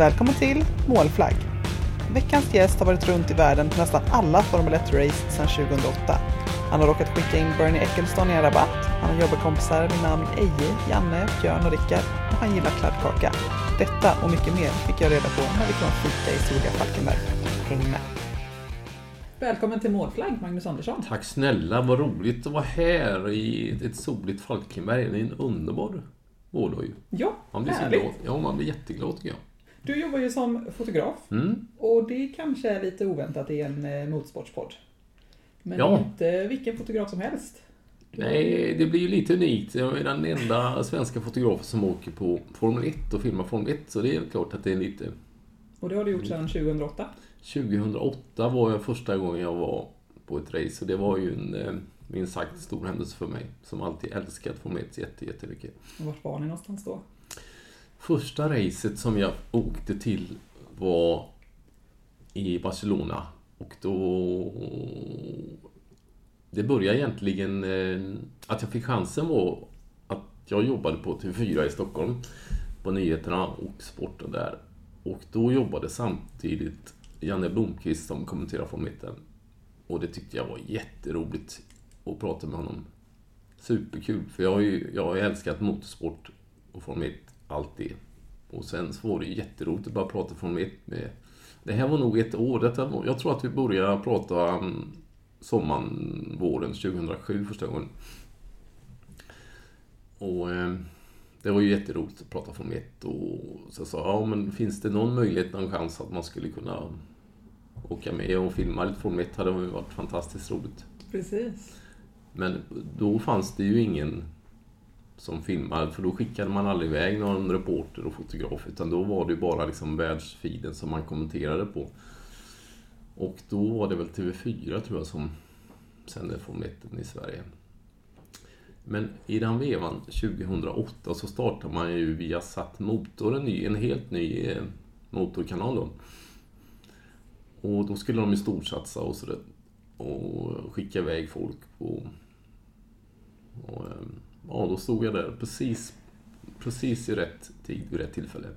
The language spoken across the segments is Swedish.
Välkommen till Målflagg. Veckans gäst har varit runt i världen på nästan alla Formel 1-race sedan 2008. Han har råkat skicka in Bernie Ecclestone i en rabatt, han har jobbarkompisar vid namn Eje, Janne, Björn och Rickard och han gillar kladdkaka. Detta och mycket mer fick jag reda på när vi kom och fika i Soliga Falkenberg. Häng med! Välkommen till Målflagg, Magnus Andersson. Tack snälla, vad roligt att vara här i ett soligt Falkenberg. Det är en underbar vårdag ju. Ja, Man blir så härligt. glad. Ja, man blir jätteglad tycker jag. Du jobbar ju som fotograf Mm. och det kanske är lite oväntat i en eh, motorsportspodd. Men Ja. inte vilken fotograf som helst. Nej, det blir ju lite unikt. Jag är den enda svenska fotografen som åker på Formel 1 och filmar Formel 1, så det är klart att det är lite... Och det har du gjort sedan 2008. 2008 var jag första gången jag var på ett race och det var ju en eh, minst sagt stor händelse för mig, som alltid älskat Formel 1 jätte, jättemycket. Och Vart var ni någonstans då? Första racet som jag åkte till var i Barcelona. Och då... Det började egentligen... Eh, att jag fick chansen var att jag jobbade på TV4 i Stockholm. På nyheterna och sporten där. Och då jobbade samtidigt Janne Blomqvist som kommenterar från mitten. Och det tyckte jag var jätteroligt att prata med honom. Superkul, för jag har ju jag har älskat motorsport och Formel 1 alltid. Och sen så var det ju jätteroligt att bara prata Formel 1 med... Det här var nog ett år, detta jag tror att vi började prata um, sommaren, våren 2007 första gången. Och eh, det var ju jätteroligt att prata Formel 1 och så jag sa ja men finns det någon möjlighet, någon chans att man skulle kunna åka med och filma lite Formel 1 hade varit fantastiskt roligt. Precis. Men då fanns det ju ingen som filmade, för då skickade man aldrig iväg någon reporter och fotograf, utan då var det ju bara liksom världsfiden som man kommenterade på. Och då var det väl TV4 tror jag som sände Formel 1 i Sverige. Men i den vevan, 2008, så startade man ju via Satt Motor, en, ny, en helt ny eh, motorkanal då. Och då skulle de ju storsatsa och sådär och skicka iväg folk på... Och, ehm, ja, då stod jag där precis, precis i rätt tid, vid rätt tillfälle.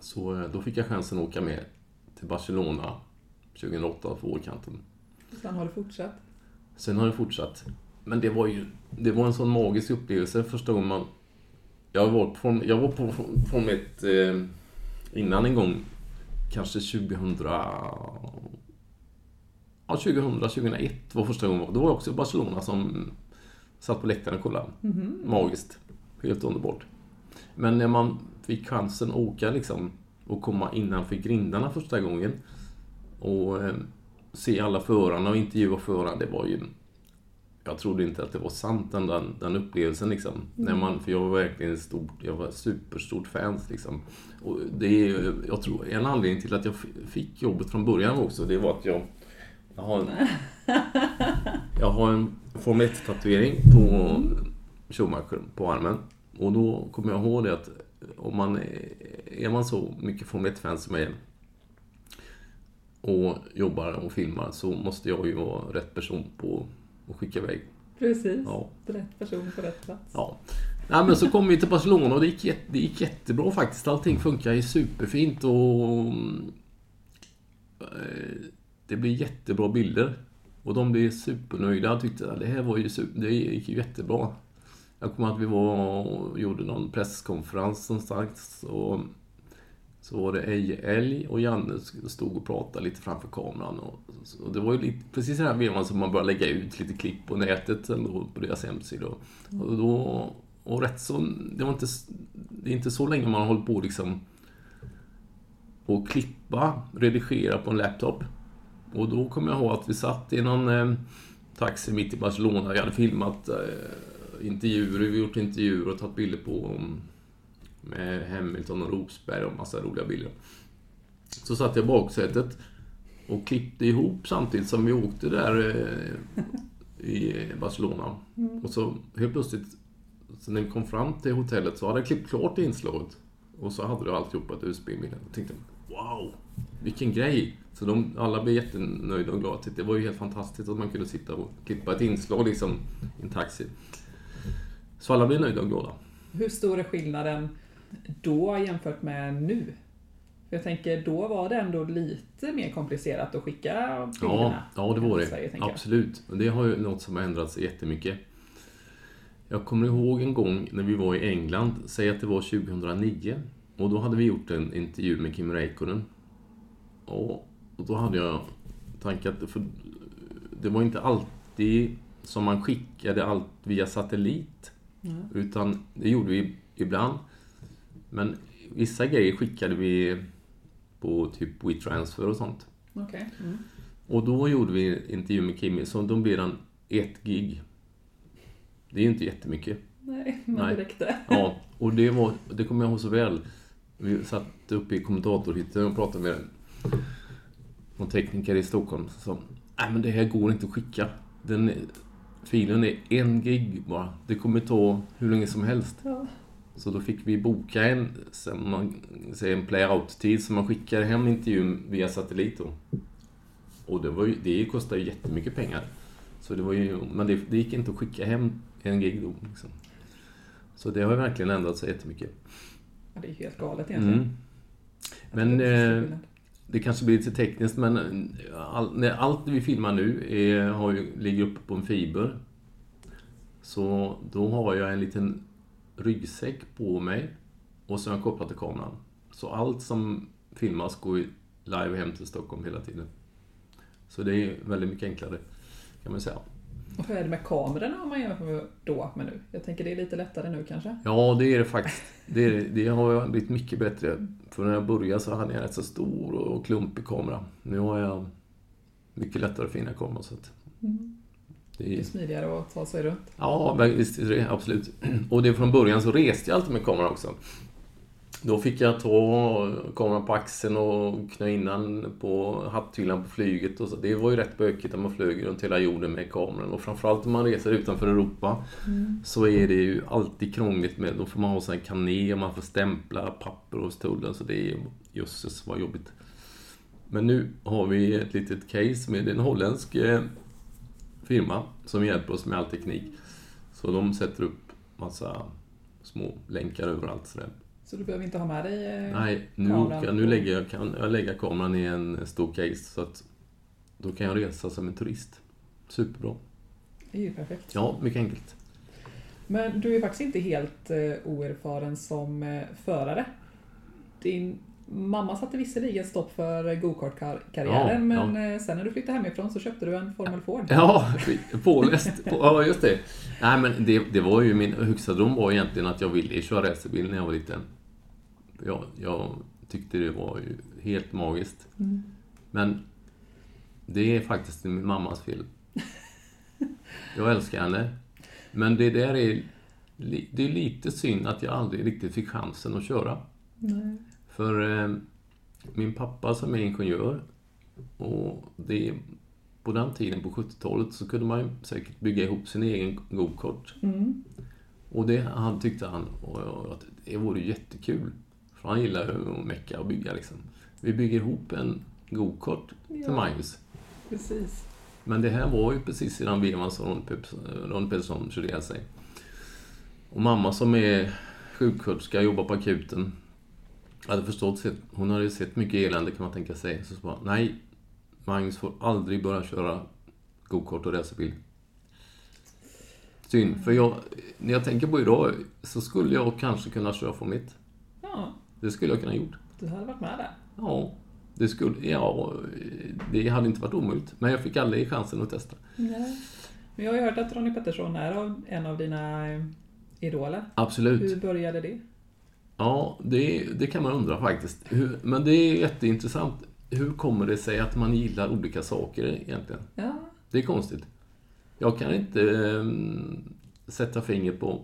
Så eh, då fick jag chansen att åka med till Barcelona 2008 på vårkanten. Sen har du fortsatt. Sen har det fortsatt. Men det var ju det var en sån magisk upplevelse första gången man... Jag var på, jag var på Formel 1 eh, innan en gång, kanske 2000... Ja, 2000, 2001 var första gången. Då var jag också i Barcelona som satt på läktaren och kollade. Magiskt. Helt underbart. Men när man fick chansen att åka liksom och komma innanför grindarna första gången och eh, se alla förarna och intervjua förarna, det var ju... Jag trodde inte att det var sant den, den, den upplevelsen liksom. När man, för jag var verkligen ett stort, jag var superstort fans liksom. Och det är, jag tror, en anledning till att jag fick jobbet från början också, det var att jag, jag har en, jag har en Formel 1-tatuering på Schumacher på armen. Och då kommer jag ihåg det att om man är, är man så mycket Formel 1-fan som jag är och jobbar och filmar så måste jag ju vara rätt person på att skicka iväg. Precis. Ja. Rätt person på rätt plats. Ja. Nej, men så kom vi till Barcelona och det gick, jätte, det gick jättebra faktiskt. Allting funkar ju superfint och eh, det blir jättebra bilder. Och de blev supernöjda och tyckte att det här var ju super, det gick ju jättebra. Jag kommer att vi var och gjorde någon presskonferens någonstans och så var det Eje Älg och Janne stod och pratade lite framför kameran. Och, och det var ju lite, precis den här vevan som man började lägga ut lite klipp på nätet eller på deras hemsida. Och, då, och rätt så, det var inte, det är inte så länge man har hållit på liksom och klippa, redigera på en laptop. Och då kommer jag ihåg att vi satt i någon eh, taxi mitt i Barcelona. Vi hade filmat eh, intervjuer, vi gjort intervjuer och tagit bilder på um, med Hamilton och Rosberg och massa roliga bilder. Så satt jag i baksätet och klippte ihop samtidigt som vi åkte där eh, i Barcelona. Och så helt plötsligt, så när vi kom fram till hotellet så hade jag klippt klart inslaget. Och så hade du alltihopa ett USB-minne. Jag tänkte, wow, vilken grej! Så de, alla blev jättenöjda och glada. Det var ju helt fantastiskt att man kunde sitta och klippa ett inslag liksom, i en taxi. Så alla blev nöjda och glada. Hur stor är skillnaden då jämfört med nu? För jag tänker, då var det ändå lite mer komplicerat att skicka Ja, bilderna. ja det var det. Sverige. Absolut. Och det har ju något som har ändrats jättemycket. Jag kommer ihåg en gång när vi var i England, säg att det var 2009. Och då hade vi gjort en intervju med Kim Räikkönen. Och, och då hade jag tankat, för det var inte alltid som man skickade allt via satellit. Mm. Utan det gjorde vi ibland. Men vissa grejer skickade vi på typ WeTransfer och sånt. Okej. Mm. Och då gjorde vi intervju med Kimmy, så då blev den ett gig. Det är ju inte jättemycket. Nej, men Nej. det räckte. Ja, och det, var, det kommer jag ihåg så väl. Vi satt uppe i kommentatorhytten och pratade med någon tekniker i Stockholm som sa Nej men det här går inte att skicka. Den, filen är en gig bara. Det kommer ta hur länge som helst. Ja. Så då fick vi boka en, som man en play-out-tid så man skickar hem intervjun via satellit då. Och det, var ju, det kostar ju jättemycket pengar. Så det var ju, men det, det gick inte att skicka hem en gig då. Liksom. Så det har ju verkligen ändrat sig jättemycket. Ja, det är ju helt galet egentligen. Mm. Men, det eh. Det kanske blir lite tekniskt men all, när allt vi filmar nu är, har ju, ligger uppe på en fiber. Så då har jag en liten ryggsäck på mig och så har jag kopplat till kameran. Så allt som filmas går live hem till Stockholm hela tiden. Så det är väldigt mycket enklare kan man säga. Och hur är det med kamerorna om man jämför då med nu? Jag tänker det är lite lättare nu kanske? Ja, det är det faktiskt. Det, är, det. det har blivit mycket bättre. För när jag började så hade jag en rätt så stor och klumpig kamera. Nu har jag mycket lättare att finna kamera. Så att Mm. det Det är är, smidigare att ta sig runt. ja, visst är det absolut. Och det från början så reste jag alltid med kameran också. Då fick jag ta kameran på axeln och knö in den på hatthyllan på flyget. Och så. Det var ju rätt bökigt när man flög runt hela jorden med kameran. Och framförallt om man reser utanför Europa så är det ju alltid krångligt med, då får man ha sån här kané och man får stämpla papper hos tullen så det är jösses vad jobbigt. Men nu har vi ett litet case med en holländsk eh, firma som hjälper oss med all teknik. Så de sätter upp massa små länkar överallt sådär. Så du behöver inte ha med dig eh, Nej, nu, kameran nu lägger jag, kan jag lägga kameran i en stor case så att då kan jag resa som en turist. Superbra. Det är ju perfekt. Ja, mycket enkelt. Men du är faktiskt inte helt eh, oerfaren som eh, förare. Din mamma satte visserligen stopp för go-kart-karriären Ja, men eh, sen när du flyttade hemifrån så köpte du en Formel Ford. Ja, påläst. På, ja, just det. Nej, men det, det var ju min högsta dröm var egentligen att jag ville köra racerbil när jag var liten. Jag, jag tyckte det var ju helt magiskt. Mm. Men det är faktiskt min mammas fel. Jag älskar henne. Men det där är, det är lite synd att jag aldrig riktigt fick chansen att köra. Nej. För eh, min pappa som är ingenjör och det på den tiden på 70-talet så kunde man säkert bygga ihop sin egen go-kart. Mm. Och det han tyckte han och jag, att det vore jättekul. För han gillar att mecka och bygga liksom. Vi bygger ihop en go-kart till Ja. Magnus. Precis. Men det här var ju precis i den vevan som Ron Pep- Ron Pettersson körde ihjäl sig. Och mamma som är sjuksköterska, jobbar på akuten, hade förstått, hon hade ju sett mycket elände kan man tänka sig. Så sa nej, Magnus får aldrig börja köra go-kart och racerbil. Synd, för jag, när jag tänker på idag så skulle jag kanske kunna köra Formel 1. Ja, Det skulle jag kunna gjort. du hade varit med där. Ja, det skulle, ja, det hade inte varit omöjligt. Men jag fick aldrig chansen att testa. Nej. Men jag har ju hört att Ronny Pettersson är av- en av dina eh, idoler. Absolut. Hur började det? Ja, det, det kan man undra faktiskt. Hur, men det är jätteintressant. Hur kommer det sig att man gillar olika saker egentligen? Ja, Det är konstigt. Jag kan inte ehm, sätta fingret på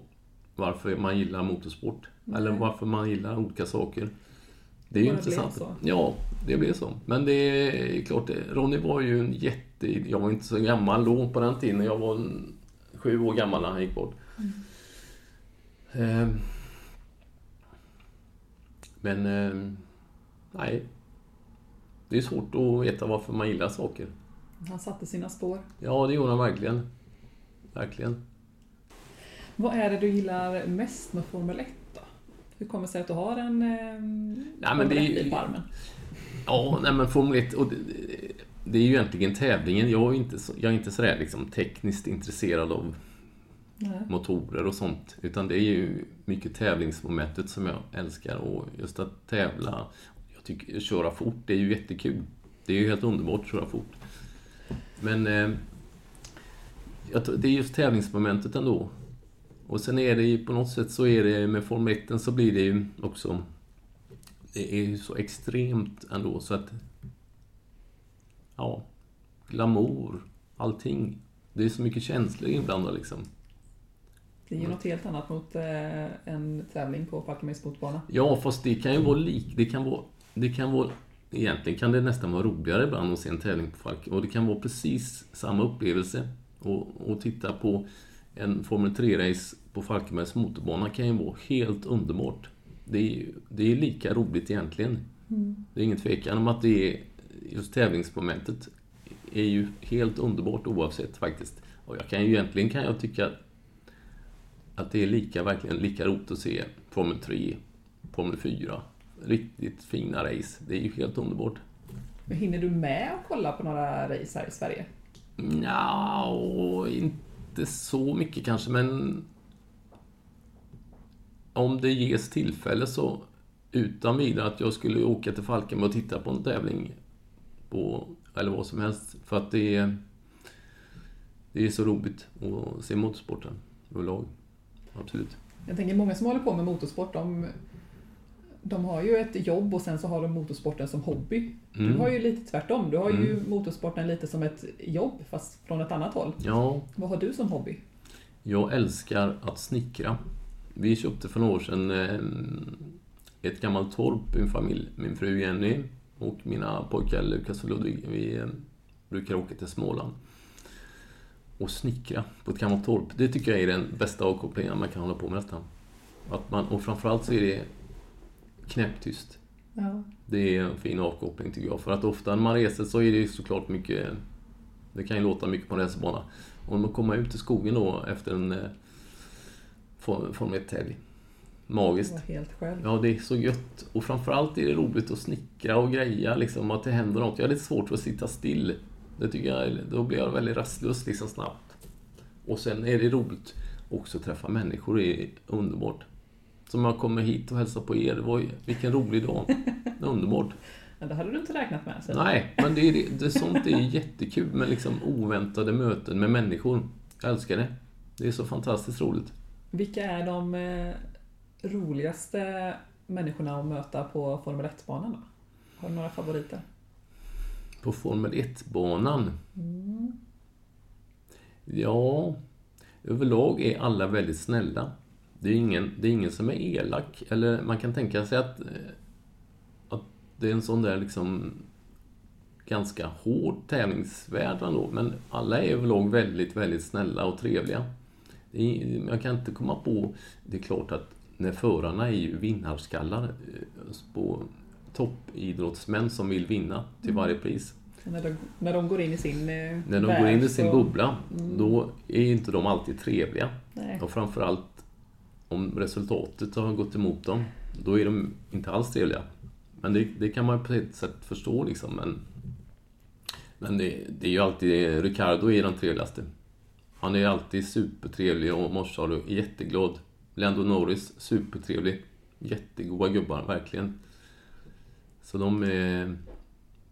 varför man gillar motorsport. Nej. Eller varför man gillar olika saker. Det är ju blev intressant. så. Ja, det blev så. Men det är klart, Ronny var ju en jätte... Jag var inte så gammal då på den tiden. Jag var sju år gammal när han gick bort. Ehm, men, ehm, nej. Det är svårt att veta varför man gillar saker. han satte sina spår. Ja, det gjorde han verkligen. Verkligen. Vad är det du gillar mest med Formel 1 då? Hur kommer det sig att du har en eh, Nej, är ju- på armen? Ja, nej men Formel 1, och det, det är ju egentligen tävlingen. Jag är inte, så, jag är inte sådär liksom tekniskt intresserad av Nej. motorer och sånt. Utan det är ju mycket tävlingsmomentet som jag älskar. Och just att tävla, jag tycker köra fort, det är ju jättekul. Det är ju helt underbart att köra fort. Men eh, det är just tävlingsmomentet ändå. Och sen är det ju på något sätt så är det med Formel 1 så blir det ju också det är ju så extremt ändå så att ja, glamour, allting. Det är så mycket känslor inblandade liksom. Det är ju något helt annat mot eh, en tävling på Falkenbergs motorbana. Ja, fast det kan ju vara lik... Det kan vara... Det kan vara egentligen kan det nästan vara roligare ibland att se en tävling på Falk. Och det kan vara precis samma upplevelse. Och, och titta på en Formel 3-race på Falkenbergs motorbana kan ju vara helt underbart. Det är, det är lika roligt egentligen. Det är ingen tvekan om att det är just tävlingsmomentet är ju helt underbart oavsett faktiskt. Och jag kan ju egentligen kan jag tycka att det är lika, verkligen lika roligt att se Formel 3, Formel 4. Riktigt fina race. Det är ju helt underbart. Men hinner du med att kolla på några race här i Sverige? Ja, och inte inte så mycket kanske, men om det ges tillfälle så utan vidare att jag skulle åka till Falkenberg och titta på en tävling på, eller vad som helst. För att det är, det är så roligt att se motorsporten överlag. Absolut. Jag tänker många som håller på med motorsport, de, de har ju ett jobb och sen så har de motorsporten som hobby. Du Mm. har ju lite tvärtom. Du har ju motorsporten lite som ett jobb fast från ett annat håll. Ja, Vad har du som hobby? Jag älskar att snickra. Vi köpte för några år sedan eh, ett gammalt torp, min familj, min fru Jenny och mina pojkar Lukas och Ludvig. Vi eh, brukar åka till Småland och snickra på ett gammalt torp. Det tycker jag är den bästa avkopplingen man kan hålla på med nästan. Att man, och framförallt så är det knäpptyst. Ja. Det är en fin avkoppling tycker jag. För att ofta när man reser så är det ju såklart mycket... Det kan ju låta mycket på en racerbana. Och man kommer ut i skogen då efter en eh, For- Formel 1-helg. Magiskt. Helt själv. Ja, det är så gött. Och framförallt är det roligt att snickra och greja, liksom, att det händer något. Jag har lite svårt för att sitta still. Det tycker jag, då blir jag väldigt rastlös liksom snabbt. Och sen är det roligt också att träffa människor, det är underbart. Som jag kommer hit och hälsar på er, var, vilken rolig dag. Underbart. Men det hade du inte räknat med. Så. Nej, men det, är- det, sånt är jättekul med liksom oväntade möten med människor. Jag älskar det. Det är så fantastiskt roligt. Vilka är de eh, roligaste människorna att möta på Formel 1-banan då? Har du några favoriter? På Formel 1-banan? Ja, överlag är alla väldigt snälla. Det är ingen, det är ingen som är elak. Eller man kan tänka sig att, eh, att det är en sån där liksom ganska hård tävlingsvärld ändå. Men alla är överlag väldigt, väldigt snälla och trevliga. Är, jag kan inte komma på... Det är klart att när förarna är ju vinnarskallar eh, på toppidrottsmän som vill vinna till varje pris. När de, när de går in i sin eh, När de går in i sin bubbla, då är inte de alltid trevliga. Nej. Och framförallt om resultatet har gått emot dem, då är de inte alls trevliga. Men det, det kan man på ett sätt förstå liksom. Men, men det, det är ju alltid, Ricardo är den trevligaste. Han är alltid supertrevlig och morse har du jätteglad. Lando Norris, supertrevlig. Jättegoda gubbar, verkligen. Så de är,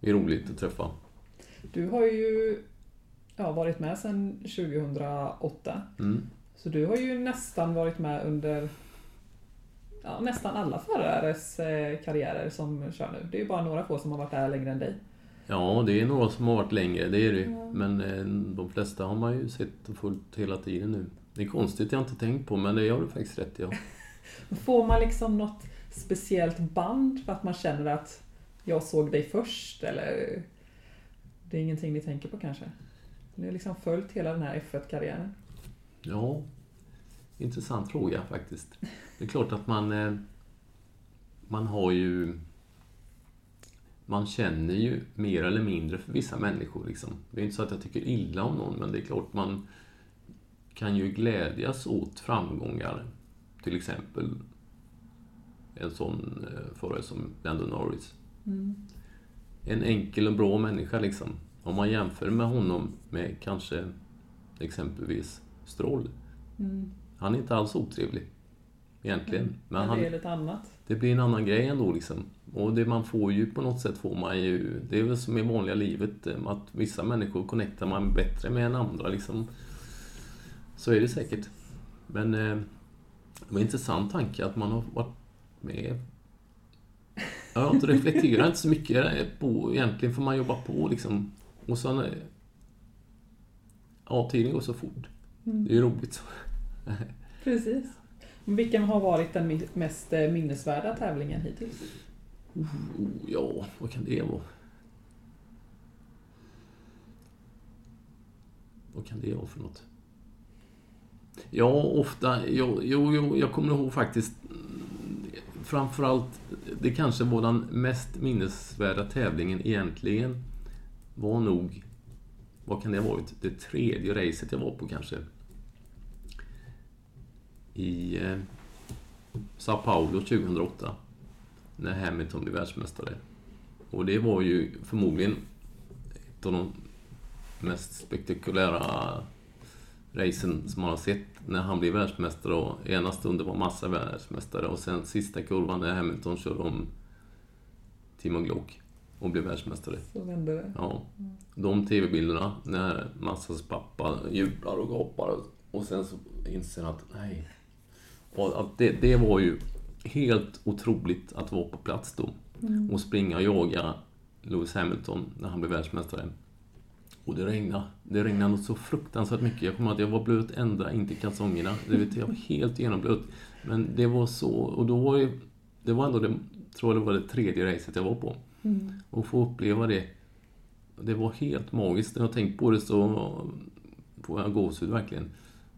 är roligt att träffa. Du har ju ja, varit med sedan 2008. Mm. Så du har ju nästan varit med under ja, nästan alla förares eh, karriärer som kör nu. Det är ju bara några få som har varit där längre än dig. Ja, det är några som har varit längre, det är det ju. Men eh, de flesta har man ju sett och följt hela tiden nu. Det är konstigt, jag har inte tänkt på, men det gör du faktiskt rätt ja. Får man liksom något speciellt band för att man känner att jag såg dig först eller? Det är ingenting ni tänker på kanske? Ni har liksom följt hela den här F1-karriären. Ja, intressant fråga faktiskt. Det är klart att man... eh, Man har ju... Man känner ju mer eller mindre för vissa människor. Liksom. Det är inte så att jag tycker illa om någon, men det är klart man kan ju glädjas åt framgångar. Till exempel en sån eh, förare som Lando Norris. Mm. En enkel och bra människa liksom. Om man jämför med honom med kanske exempelvis Stroll. Mm. Han är inte alls otrevlig. Egentligen. Men Men han, det är lite annat. det blir en annan grej ändå liksom. Och det man får ju på något sätt får man ju, det är väl som i vanliga livet, eh, att vissa människor connectar man bättre med än andra liksom. Så är det säkert. Men eh, det var en intressant tanke att man har varit med. Jag har inte reflekterat inte så mycket på, egentligen får man jobba på liksom. Och sen, eh, ja tiden går så fort. Mm. Det är ju roligt. Precis. Vilken har varit den mest eh, minnesvärda tävlingen hittills? Oh, ja, vad kan det vara? Vad kan det vara för något? Ja, ofta... Jo, jo, jo jag kommer ihåg faktiskt... Framförallt, det kanske var den mest minnesvärda tävlingen egentligen var nog... Vad kan det ha varit? Det tredje racet jag var på kanske. I eh, Sao Paulo 2008 när Hamilton blev världsmästare. Och det var ju förmodligen ett av de mest spektakulära racen som man har sett när han blev världsmästare och ena stunden var Massa världsmästare och sen sista kurvan när Hamilton körde om Timo Glock och blev världsmästare. Så vände det. Ja. De tv-bilderna när Massas pappa jublar och gapar och sen så inser han att nej. Och att det, det var ju helt otroligt att vara på plats då och springa och jaga Lewis Hamilton när han blev världsmästare. Och det regnade. Det regnade något så fruktansvärt mycket. Jag kommer ihåg att jag var blöt ända in till kalsongerna. Det vet jag, jag var helt genomblöt. Men det var så, och då var ju, det var ändå det, tror jag det var det tredje racet jag var på. Mm. Och få uppleva det. Det var helt magiskt. När jag tänkt på det så får jag gåshud verkligen.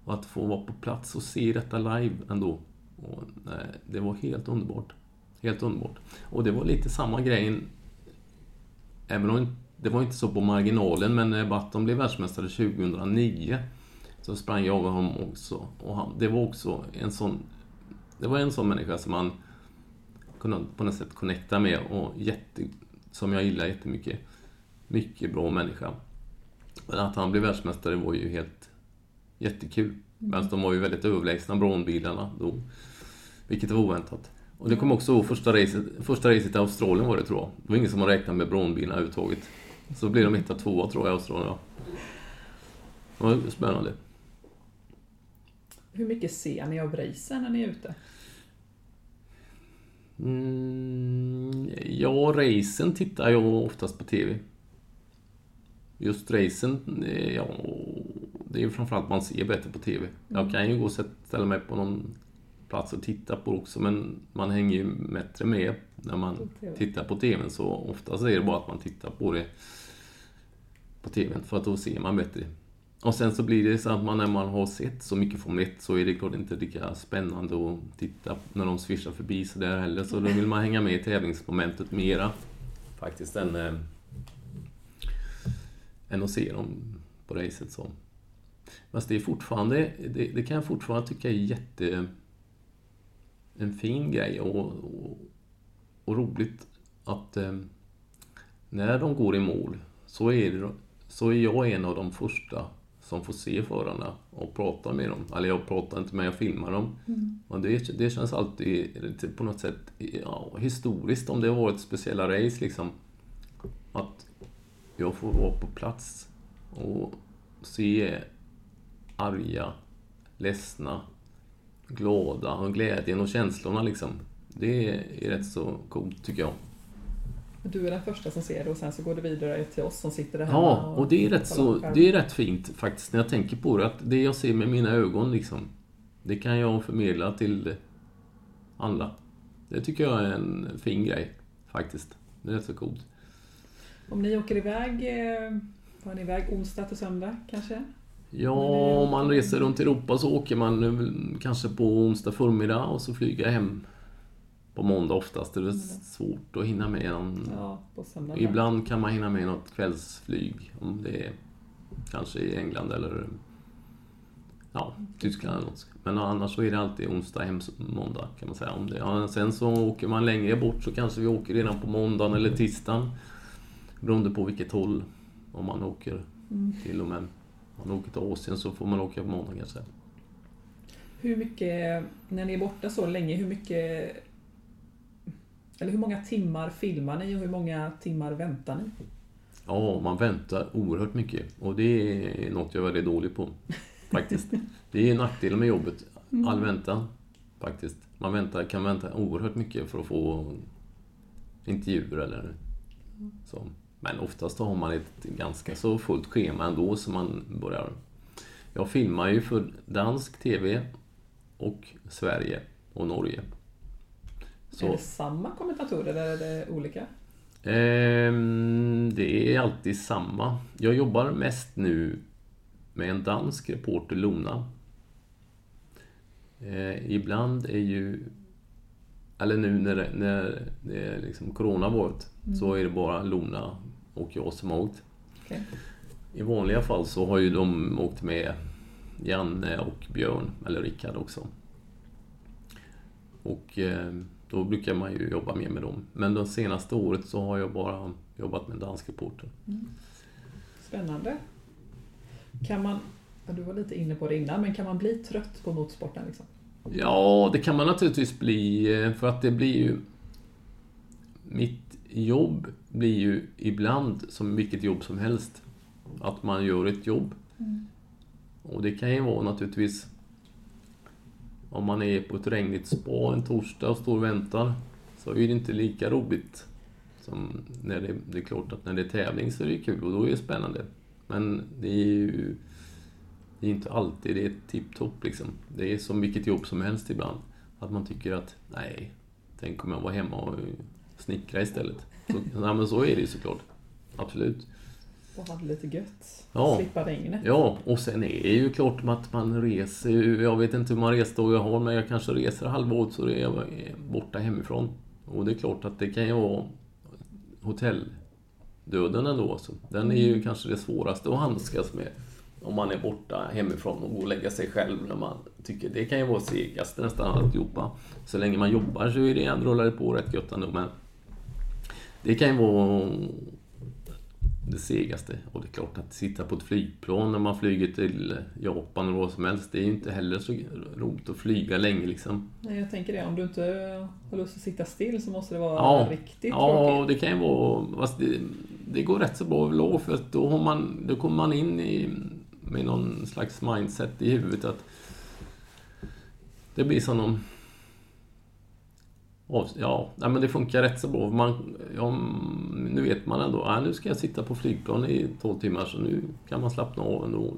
Och att få vara på plats och se detta live ändå. Och, nej, det var helt underbart. Helt underbart. Och det var lite samma grej. Även om det var inte så på marginalen, men när Button blev världsmästare 2009 så sprang jag och honom också. Och han, det var också en sån... Det var en sån människa som man kunde på något sätt connecta med och jätte, som jag gillar jättemycket. Mycket bra människa. Men att han blev världsmästare var ju helt jättekul. Men de var ju väldigt överlägsna Braun-bilarna då. Vilket var oväntat. Och det kom också första racet, första racet i Australien var det tror jag. Det var ingen som har räknat med Braun-bilarna överhuvudtaget. Så blev de etta, tvåa tror jag i Australien. Ja. Det var spännande. Hur mycket ser ni av racen när ni är ute? Mm, ja, racen tittar jag oftast på TV. Just racen, eh, ja, det är ju framförallt man ser bättre på TV. Jag kan ju gå och ställa mig på någon plats och titta på också, men man hänger ju bättre med när man tittar på TVn. Så oftast är det bara att man tittar på det på TVn, för att då ser man bättre. Och sen så blir det så att man när man har sett så mycket Formel 1 så är det klart inte lika spännande att titta när de svischar förbi så där heller. Så då vill man hänga med i tävlingsmomentet mera faktiskt än, eh, än att se dem på racet. Så. Fast det är fortfarande, det, det kan jag fortfarande tycka är jätte... En fin grej och, och, och roligt att eh, när de går i mål så är, det, så är jag en av de första som får se förarna och prata med dem. Eller jag pratar inte men jag filmar dem. Och det, det känns alltid lite på något sätt ja, historiskt om det har varit speciella race liksom. Att jag får vara på plats och se arga, ledsna, glada och glädjen och känslorna liksom. Det är rätt så coolt tycker jag. Du är den första som ser det och sen så går det vidare till oss som sitter där hemma. Ja, och det är rätt så, det är rätt fint faktiskt när jag tänker på det. Att det jag ser med mina ögon liksom, det kan jag förmedla till andra. Det tycker jag är en fin grej faktiskt. Det är rätt så coolt. Om ni åker iväg, eh, var ni iväg onsdag till söndag kanske? Ja, om man reser runt Europa så åker man eh, kanske på onsdag förmiddag och så flyger jag hem på måndag oftast. Det är svårt att hinna med någon... Ja. Ibland kan man hinna med något kvällsflyg om det är kanske i England eller ja, Tyskland eller något. Men annars så är det alltid onsdag, hem, måndag kan man säga. Om det. Ja, sen så åker man längre bort så kanske vi åker redan på måndagen eller tisdagen. Beroende på vilket håll. Om man åker till och med. Om man åker till Asien så får man åka på måndag kanske. Hur mycket, när ni är borta så länge, hur mycket eller hur många timmar filmar ni och hur många timmar väntar ni? Ja, man väntar oerhört mycket. Och det är något jag är väldigt dålig på. Faktiskt. Det är nackdelen med jobbet. All väntan. Faktiskt. Man väntar, kan vänta oerhört mycket för att få intervjuer eller så. Men oftast har man ett ganska så fullt schema ändå så man börjar... Jag filmar ju för dansk TV och Sverige och Norge. Är det samma kommentatorer eller är det olika? Ehm, det är alltid samma. Jag jobbar mest nu med en dansk reporter, Lona. Eh, ibland är ju... Eller nu när när det är liksom corona varit så är det bara Lona och jag som har åkt. Okej. I vanliga fall så har ju de åkt med Janne och Björn, eller Rickard också. Och eh, då brukar man ju jobba mer med dem. Men det senaste året så har jag bara jobbat med dansk reporter. Spännande. Kan man, du var lite inne på det innan, men kan man bli trött på motorsporten? Liksom? Ja, det kan man naturligtvis bli eh, för att det blir ju... Mitt jobb blir ju ibland som vilket jobb som helst. Att man gör ett jobb. Och det kan ju vara naturligtvis om man är på ett regnigt spa en torsdag och står och väntar så är det inte lika roligt som när det, det är klart att när det är tävling så är det kul och då är det spännande. Men det är ju det är inte alltid det är tipptopp liksom. Det är som vilket jobb som helst ibland. Att man tycker att nej, tänk om jag var hemma och snickra istället. Så, nej, men så är det ju såklart. Absolut. Och ha det lite gött. Ja. Slippa regnet. Ja, och sen är det ju klart att man reser Jag vet inte hur många resdagar jag har, men jag kanske reser halva året så är jag borta hemifrån. Och det är klart att det kan ju vara hotelldöden ändå. Så den är ju kanske det svåraste att handskas med. Om man är borta hemifrån och går och lägga sig själv när man tycker det kan ju vara segast nästan alltihopa. Så länge man jobbar så är det ändå rullar det på rätt gött ändå, men det kan ju vara det segaste. Och det är klart att sitta på ett flygplan när man flyger till Japan eller vad som helst, det är ju inte heller så roligt att flyga länge liksom. Nej, jag tänker det. Om du inte har lust att sitta still så måste det vara Ja, riktigt ja tråkigt. det kan ju vara... Det, det går rätt så bra överlag för att då, har man, då kommer man in i, med någon slags mindset i huvudet att det blir som någon... Ja, men det funkar rätt så bra. Man, ja, nu vet man ändå, ja, nu ska jag sitta på flygplan i 12 timmar så nu kan man slappna av ändå.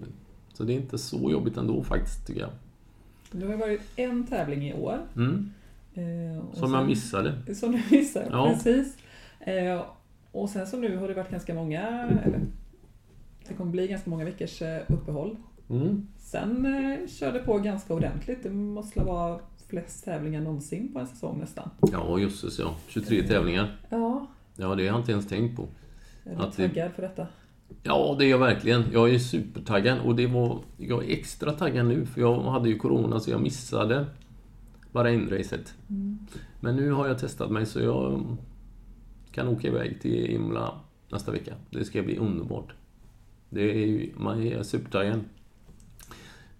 Så det är inte så jobbigt ändå faktiskt, tycker jag. Det har varit en tävling i år. Mm. Eh, och Som jag sen- missade. Som du missade, Ja. precis. Eh, och sen så nu har det varit ganska många, det kommer bli ganska många veckors eh, uppehåll. Mm. Sen körde på ganska ordentligt. Det måste vara flest tävlingar någonsin på en säsong nästan. Ja, jösses ja. 23 tävlingar. Ja, Ja, det har jag inte ens tänkt på. är du Att det- taggad för detta? Ja, det är jag verkligen. Jag är supertaggad och det var, jag är extra taggad nu för jag hade ju Corona så jag missade bara inracet. Men nu har jag testat mig så jag kan åka iväg till Imola nästa vecka. Det ska bli underbart. Det är ju, man är supertaggad.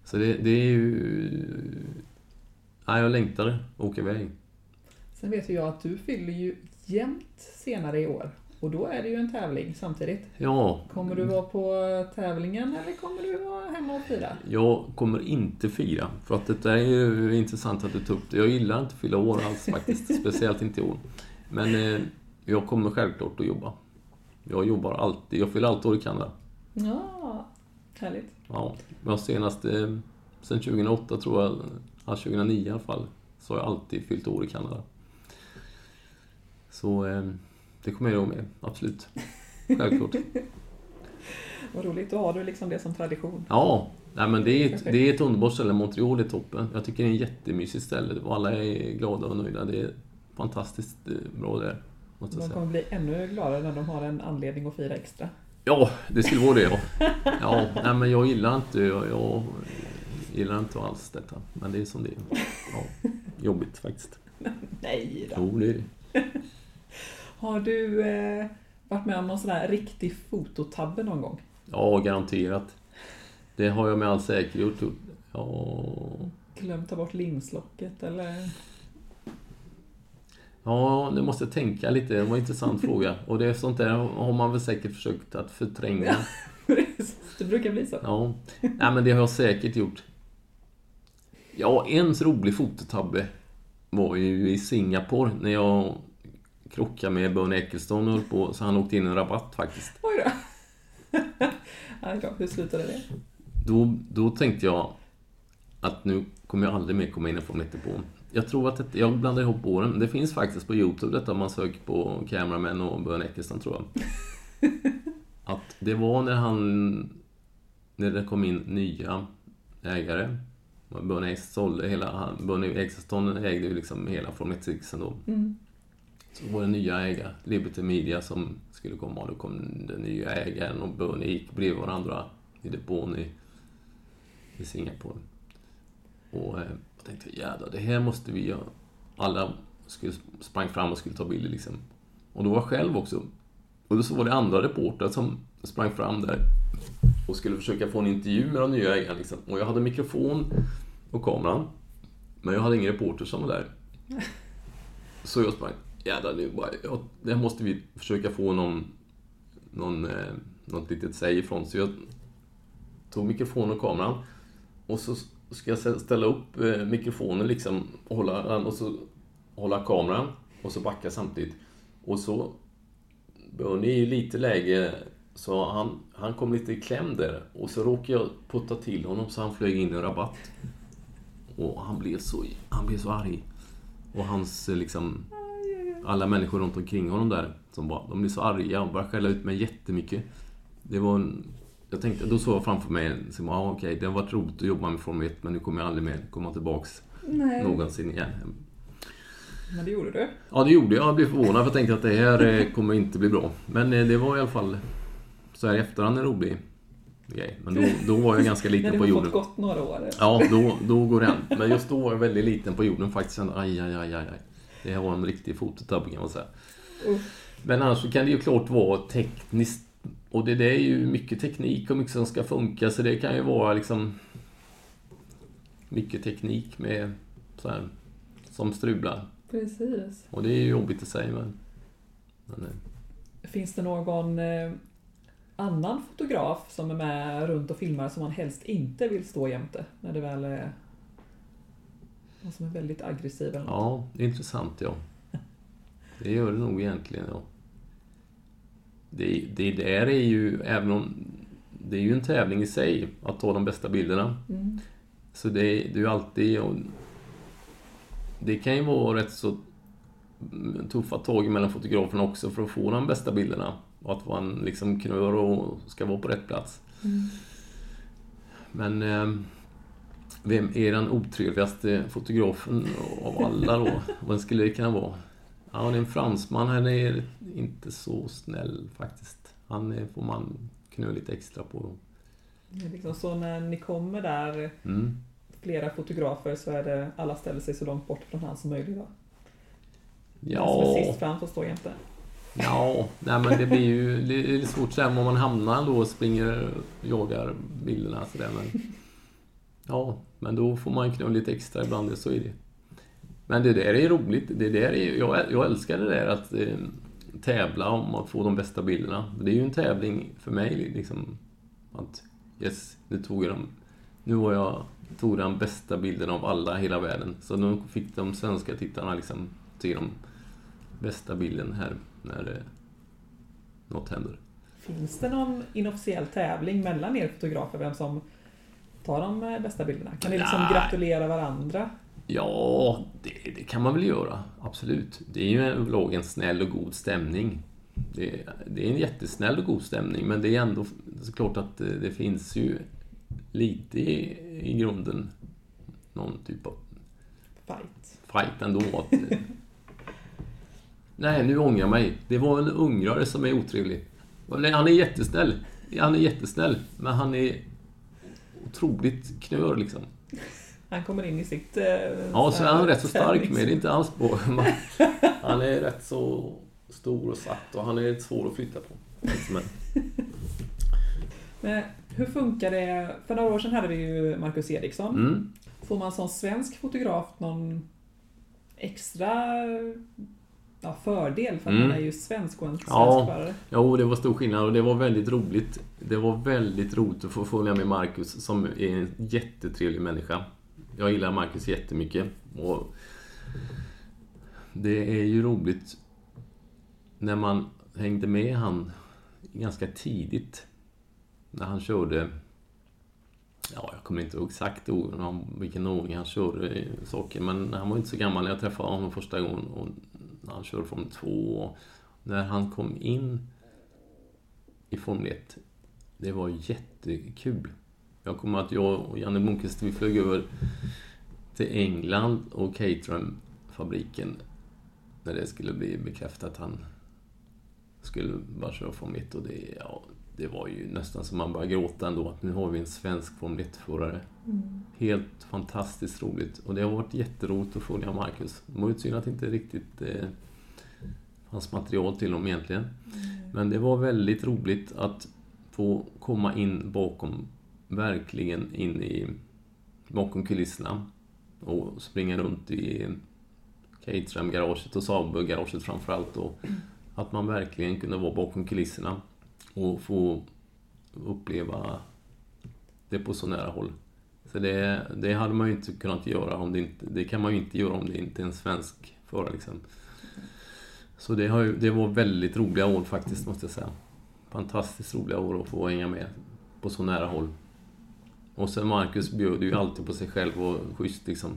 Så det, det är ju... Ja, jag längtar att åka iväg. Sen vet ju jag att du fyller ju jämnt senare i år. Och då är det ju en tävling samtidigt. Ja, Kommer du vara på tävlingen eller kommer du vara hemma och fira? Jag kommer inte fira, för att det är ju intressant att du tog upp det. Jag gillar inte att fylla år alls faktiskt, speciellt inte i år. Men eh, jag kommer självklart att jobba. Jag jobbar alltid, jag fyller alltid år i Kanada. Ja, härligt. Ja, men senast, eh, sen 2008 tror jag, ja 2009 i alla fall, så har jag alltid fyllt år i Kanada. Så eh, det kommer jag ihåg med, absolut. Självklart. Vad roligt, då har du liksom det som tradition. Ja, nej, men det är, ett, det är ett underbart ställe. Montreal är toppen. Jag tycker det är ett jättemysigt ställe och alla är glada och nöjda. Det är fantastiskt eh, bra där, måste De säga. kommer bli ännu gladare när de har en anledning att fira extra. Ja, det skulle vara det ja. Ja, nej, men jag gillar inte... Jag, jag gillar inte alls detta. Men det är som det är. Ja, jobbigt faktiskt. Nej då. Jo, det är det. Har du eh, varit med om någon sån här riktig fototabbe någon gång? Ja, garanterat. Det har jag med all säkerhet gjort. Ja, Glömt ta bort linslocket eller? ja, nu måste jag tänka lite. Det var en intressant fråga. Och det är sånt där har man väl säkert försökt att förtränga. det brukar bli så. Ja, Nej, men det har jag säkert gjort. Ja, en rolig fototabbe var ju i Singapore när jag krockade med Bernie Ecclestone och höll på, så han åkte in i en rabatt faktiskt. Oj då. Aj då, hur slutade det? Då, då tänkte jag att nu kommer jag aldrig mer komma in i Formel 1 på. Jag tror att det, jag blandar ihop åren. Det finns faktiskt på Youtube detta om man söker på Cameraman och Bernie Ecclestone tror jag. Att det var när han... När det kom in nya ägare. Bernie Ecclestone ägde ju liksom hela Formel 1 då. Mm. Så var det nya ägare, Liberty Media, som skulle komma och då kom den nya ägaren och Bernie gick bredvid varandra i depån i, i Singapore. Och eh, jag tänkte, jädrar, det här måste vi göra. Alla skulle, sprang fram och skulle ta bilder liksom. Och då var jag själv också. Och då så var det andra reportrar som sprang fram där och skulle försöka få en intervju med de nya ägarna liksom. Och jag hade mikrofon och kameran. Men jag hade ingen reporter som var där. Så jag sprang, jädrar nu bara, ja, det här måste vi försöka få någon, någon, eh, något litet säg ifrån. Så jag tog mikrofonen och kameran och så ska jag ställa upp eh, mikrofonen liksom och hålla den och så hålla kameran och så backa samtidigt. Och så Bernie är ju lite läge så han, han kom lite i kläm där och så råkade jag putta till honom så han flög in i en rabatt. Och han blev så, han blev så arg. Och hans eh, liksom alla människor runt omkring honom där, som bara, de blev så arga och började skälla ut mig jättemycket. Det var en, jag tänkte, då såg jag framför mig, så, ah, okej, det har varit roligt att jobba med Formel 1, men nu kommer jag aldrig mer komma tillbaks Nej. någonsin igen. Men det gjorde du. Ja, det gjorde jag. Jag blev förvånad för jag tänkte att det här eh, kommer inte bli bra. Men eh, det var i alla fall så här i efterhand en rolig grej. Men då, då var jag ganska När liten på har jorden. fått gått några år. Ja, då, då går det an. Men just då var jag väldigt liten på jorden faktiskt. Aj, aj, aj. aj. Det här var en riktig fototabbe kan man säga. Men annars så kan det ju klart vara tekniskt. Och det, det är ju mycket teknik och mycket som ska funka. Så det kan ju vara liksom mycket teknik med så här, som strular. Precis. Och det är ju jobbigt att säga men... men eh, Finns det någon eh, annan fotograf som är med runt och filmar som man helst inte vill stå jämte? När det väl är någon som är väldigt aggressiv eller något? ja, det är intressant ja. Det gör det nog egentligen ja. Det, det där är ju, även om... Det är ju en tävling i sig, att ta de bästa bilderna. Mm. Så det, det är ju alltid... Och det kan ju vara rätt så tuffa tag mellan fotograferna också för att få de bästa bilderna. Och att man liksom knör och ska vara på rätt plats. Mm. Men eh, vem är den otrevligaste fotografen av alla då? Vem skulle det kunna vara? Ja, det är en fransman. Han är inte så snäll faktiskt. Han får man knö lite extra på. Är liksom så när ni kommer där, Mm. flera fotografer, så är det alla ställer sig så långt bort från han som möjligt. Då. Den som Ja, är sist fram får stå jämte. ja, nej men det blir ju det är svårt sen om man hamnar då och springer och jagar bilderna sådär men... Ja, men då får man knulla lite extra ibland, så är det. Men det där är roligt. Det där är, jag, jag älskar det där att eh, tävla om att få de bästa bilderna. Det är ju en tävling för mig liksom. Att yes, nu tog jag dem. Nu var jag, tog den bästa bilden av alla i hela världen. Så nu fick de svenska tittarna liksom se de bästa bilden här när eh, något händer. Finns det någon inofficiell tävling mellan er fotografer, vem som tar de eh, bästa bilderna? Kan ni liksom Nej. gratulera varandra? Ja, det, det kan man väl göra. Absolut. Det är ju överlag en snäll och god stämning. Det, det är en jättesnäll och god stämning, men det är ändå såklart att det, det finns ju lite i, i grunden någon typ av Fight. fight ändå. Att, eh, nej, nu ångrar jag mig. Det var en ungrare som är otrevlig. Han är jättesnäll. Han är jättesnäll, men han är otroligt knör liksom. Han kommer in i sitt... Eh, Ja, så är han rätt så stark tävlings- med. Det är inte alls på. Han är rätt så stor och satt och han är svår att flytta på. Men, Men hur funkar det? För några år sedan hade vi ju Marcus Eriksson. mm. Får man som svensk fotograf någon extra ja, fördel för att Mm. man är ju svensk och en svensk Ja. förare? Jo, det var stor skillnad och det var väldigt roligt. Det var väldigt roligt att få följa med Marcus som är en jättetrevlig människa. Jag gillar Marcus jättemycket. Och det är ju roligt när man hängde med han ganska tidigt. När han körde... Ja, jag kommer inte ihåg exakt vilken ordning han körde saker, men han var inte så gammal när jag träffade honom första gången. Och när han körde Formel 2. När han kom in i Formel 1, det var jättekul. Jag kommer att jag och Janne Blomqvist, vi flög över till England och Caterham-fabriken när det skulle bli bekräftat att han skulle bara köra Formel 1 och det, ja, det var ju nästan som man började gråta ändå att nu har vi en svensk Formel 1-förare. Helt fantastiskt roligt och det har varit jätteroligt att följa Marcus. Det var ju synd att det inte riktigt eh, fanns material till honom egentligen. Men det var väldigt roligt att få komma in bakom, verkligen in i bakom kulisserna och springa runt i Caterham-garaget och Saab-garaget framförallt och att man verkligen kunde vara bakom kulisserna och få uppleva det på så nära håll. Så det, det hade man ju inte kunnat göra om det inte, det kan man ju inte göra om det inte är en svensk förare liksom. Så det, har ju, det var väldigt roliga år faktiskt, måste jag säga. Fantastiskt roliga år att få hänga med på så nära håll. Och sen Marcus bjöd ju alltid på sig själv och schysst liksom.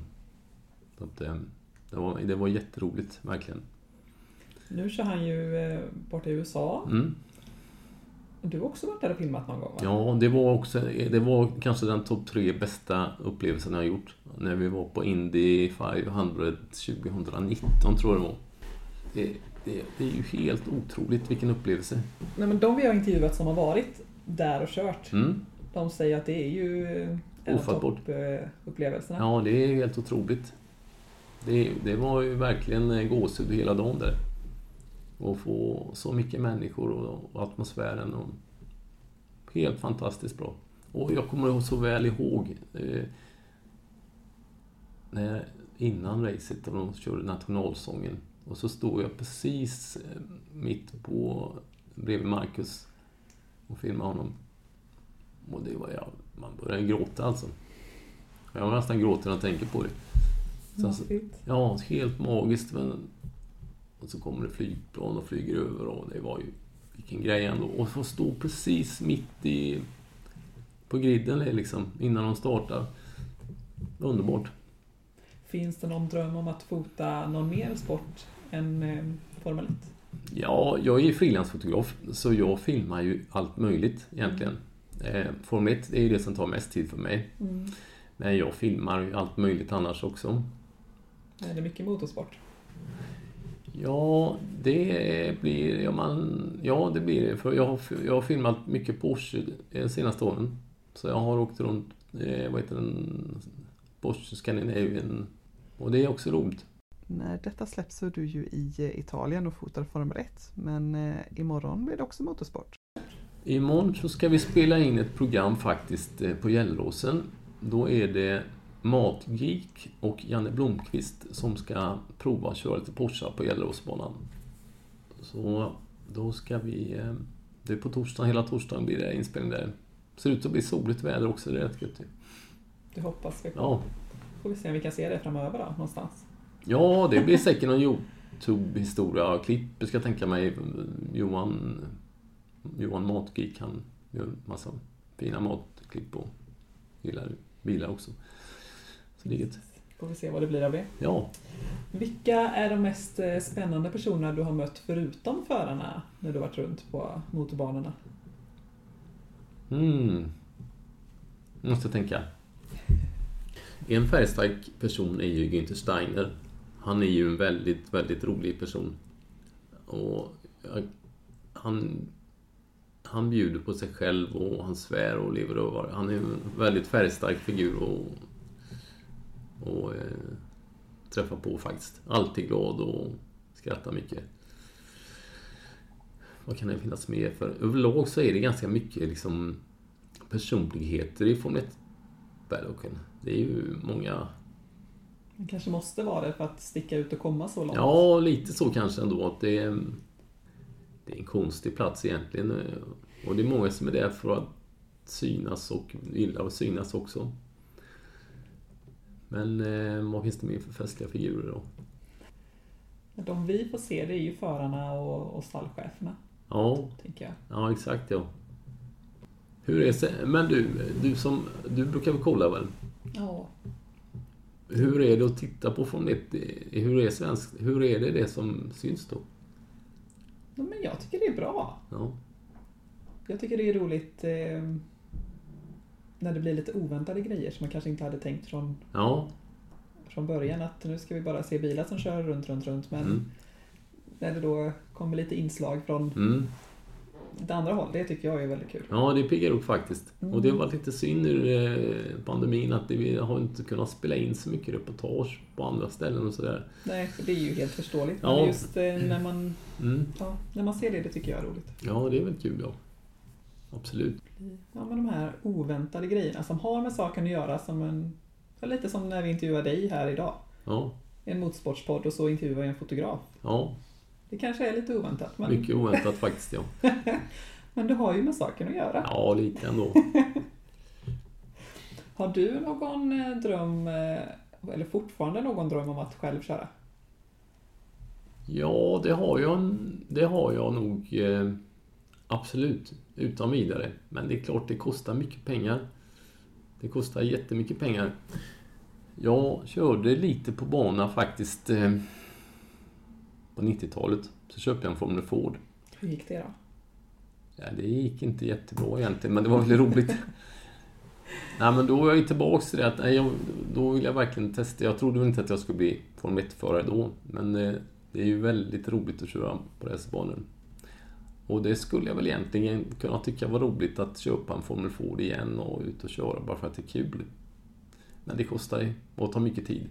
Så att, eh, det, var, det var jätteroligt, verkligen. Nu kör han ju eh, borta i USA. Mm. Du har också varit där och filmat någon gång va? Ja, det var också, det var kanske den topp tre bästa upplevelsen jag har gjort. När vi var på Indy 500 2019 tror jag det var. Det, det, det är ju helt otroligt vilken upplevelse. Nej, men de vi har intervjuat som har varit där och kört, Mm. de säger att det är ju en av toppupplevelserna. Ja, det är helt otroligt. Det, det var ju verkligen gåshud hela dagen där. Och få så mycket människor och, och atmosfären. Och helt fantastiskt bra. Och jag kommer så väl ihåg eh, när, innan racet och de körde nationalsången. Och så stod jag precis eh, mitt på bredvid Marcus och filmade honom. Och det var jag, man började gråta alltså. Jag var nästan gråter när jag tänker på det. Så, Maffigt. ja, helt magiskt. Men, och så kommer det flygplan och flyger över och det var ju... Vilken grej ändå. Och få stå precis mitt i... På griden liksom, innan de startar. Underbart. Finns det någon dröm om att fota någon mer sport än eh, Formel 1? Ja, jag är frilansfotograf, så jag filmar ju allt möjligt egentligen. Eh, Formel 1 är ju det som tar mest tid för mig. Men jag filmar ju allt möjligt annars också. Är det mycket motorsport? Ja, det blir... Ja, man, ja det blir. För jag har, jag har filmat mycket Porsche de senaste åren. Så jag har åkt runt, eh, vad heter den, Porsche Scandinavian. Och det är också roligt. När detta släpps så är du ju i eh, Italien och fotar Formel 1. Men eh, imorgon blir det också motorsport. Imorgon så ska vi spela in ett program faktiskt eh, på Gällråsen. Då är det Matgeek och Janne Blomqvist som ska prova att köra lite Porsche på Gällråsbanan. Så då ska vi... eh, Det är på torsdagen, hela torsdagen blir det inspelning där. Ser ut att bli soligt väder också, det är rätt gött. Det hoppas vi på. Ja. Får vi se om vi kan se det framöver då, någonstans. ja, det blir säkert någon Youtube-historia. Klipp ska jag tänka mig. Johan, Johan Matgeek, han gör massa fina matklipp och gillar bilar också. Så det är. Får vi se vad det blir av det. Ja, Vilka är de mest eh, spännande personerna du har mött förutom förarna när du varit runt på motorbanorna? mm. Måste tänka. En färgstark person är ju Günther Steiner. Han är ju en väldigt, väldigt rolig person. Och han, han bjuder på sig själv och han svär och lever över. Han är en väldigt färgstark figur och och eh, träffa på faktiskt. Alltid glad och skrattar mycket. Vad kan det finnas mer för? Överlag så är det ganska mycket liksom personligheter i Formel 1-paddocken. Det är ju många... Det kanske måste vara det för att sticka ut och komma så långt. Ja, lite så kanske ändå. Att det, är, det är en konstig plats egentligen. Och det är många som är där för att synas och gillar att synas också. Men eh, vad finns det mer för festliga figurer då? De vi får se det är ju förarna och, och stallcheferna, Ja, tänker jag. ja exakt ja. Hur är Men du, du som, du brukar väl kolla väl? Ja. Hur är det att titta på från ett, hur är svensk, hur är det det som syns då? Ja, Men jag tycker det är bra. Ja, Jag tycker det är roligt eh, när det blir lite oväntade grejer som man kanske inte hade tänkt från, ja, från början. Att nu ska vi bara se bilar som kör runt, runt, runt. Men mm, när det då kommer lite inslag från mm. det andra håll, det tycker jag är väldigt kul. ja det piggar upp faktiskt. Mm. Och det var lite synd i eh, pandemin att vi har inte kunnat spela in så mycket reportage på andra ställen och sådär. Nej, för det är ju helt förståeligt. Ja. Men just eh, när man, Mm. ja, när man ser det, det tycker jag är roligt. Ja, det är väl kul ja. Absolut. Ja, men de här oväntade grejerna som har med saken att göra som en... Lite som när vi intervjuar dig här idag. Ja, en motorsportspodd och så intervjuar jag en fotograf. ja Det kanske är lite oväntat, men, mycket oväntat faktiskt ja. men det har ju med saken att göra. Ja, lite ändå. Har du någon eh, dröm, eh, eller fortfarande någon dröm om att själv köra? Ja, det har jag, det har jag nog eh, absolut, utan vidare. Men det är klart, det kostar mycket pengar. Det kostar jättemycket pengar. Jag körde lite på bana faktiskt eh, på 90-talet. Så köpte jag en Formel Ford. Hur gick det då? Ja, det gick inte jättebra egentligen, men det var väldigt roligt. Nej, men då är jag ju tillbaks till det att nej, jag, då vill jag verkligen testa. Jag trodde väl inte att jag skulle bli Formel 1-förare då, men eh, det är ju väldigt roligt att köra på racerbanor. Och det skulle jag väl egentligen kunna tycka var roligt att köpa en Formel Ford igen och ut och köra bara för att det är kul. Men det kostar ju och tar mycket tid.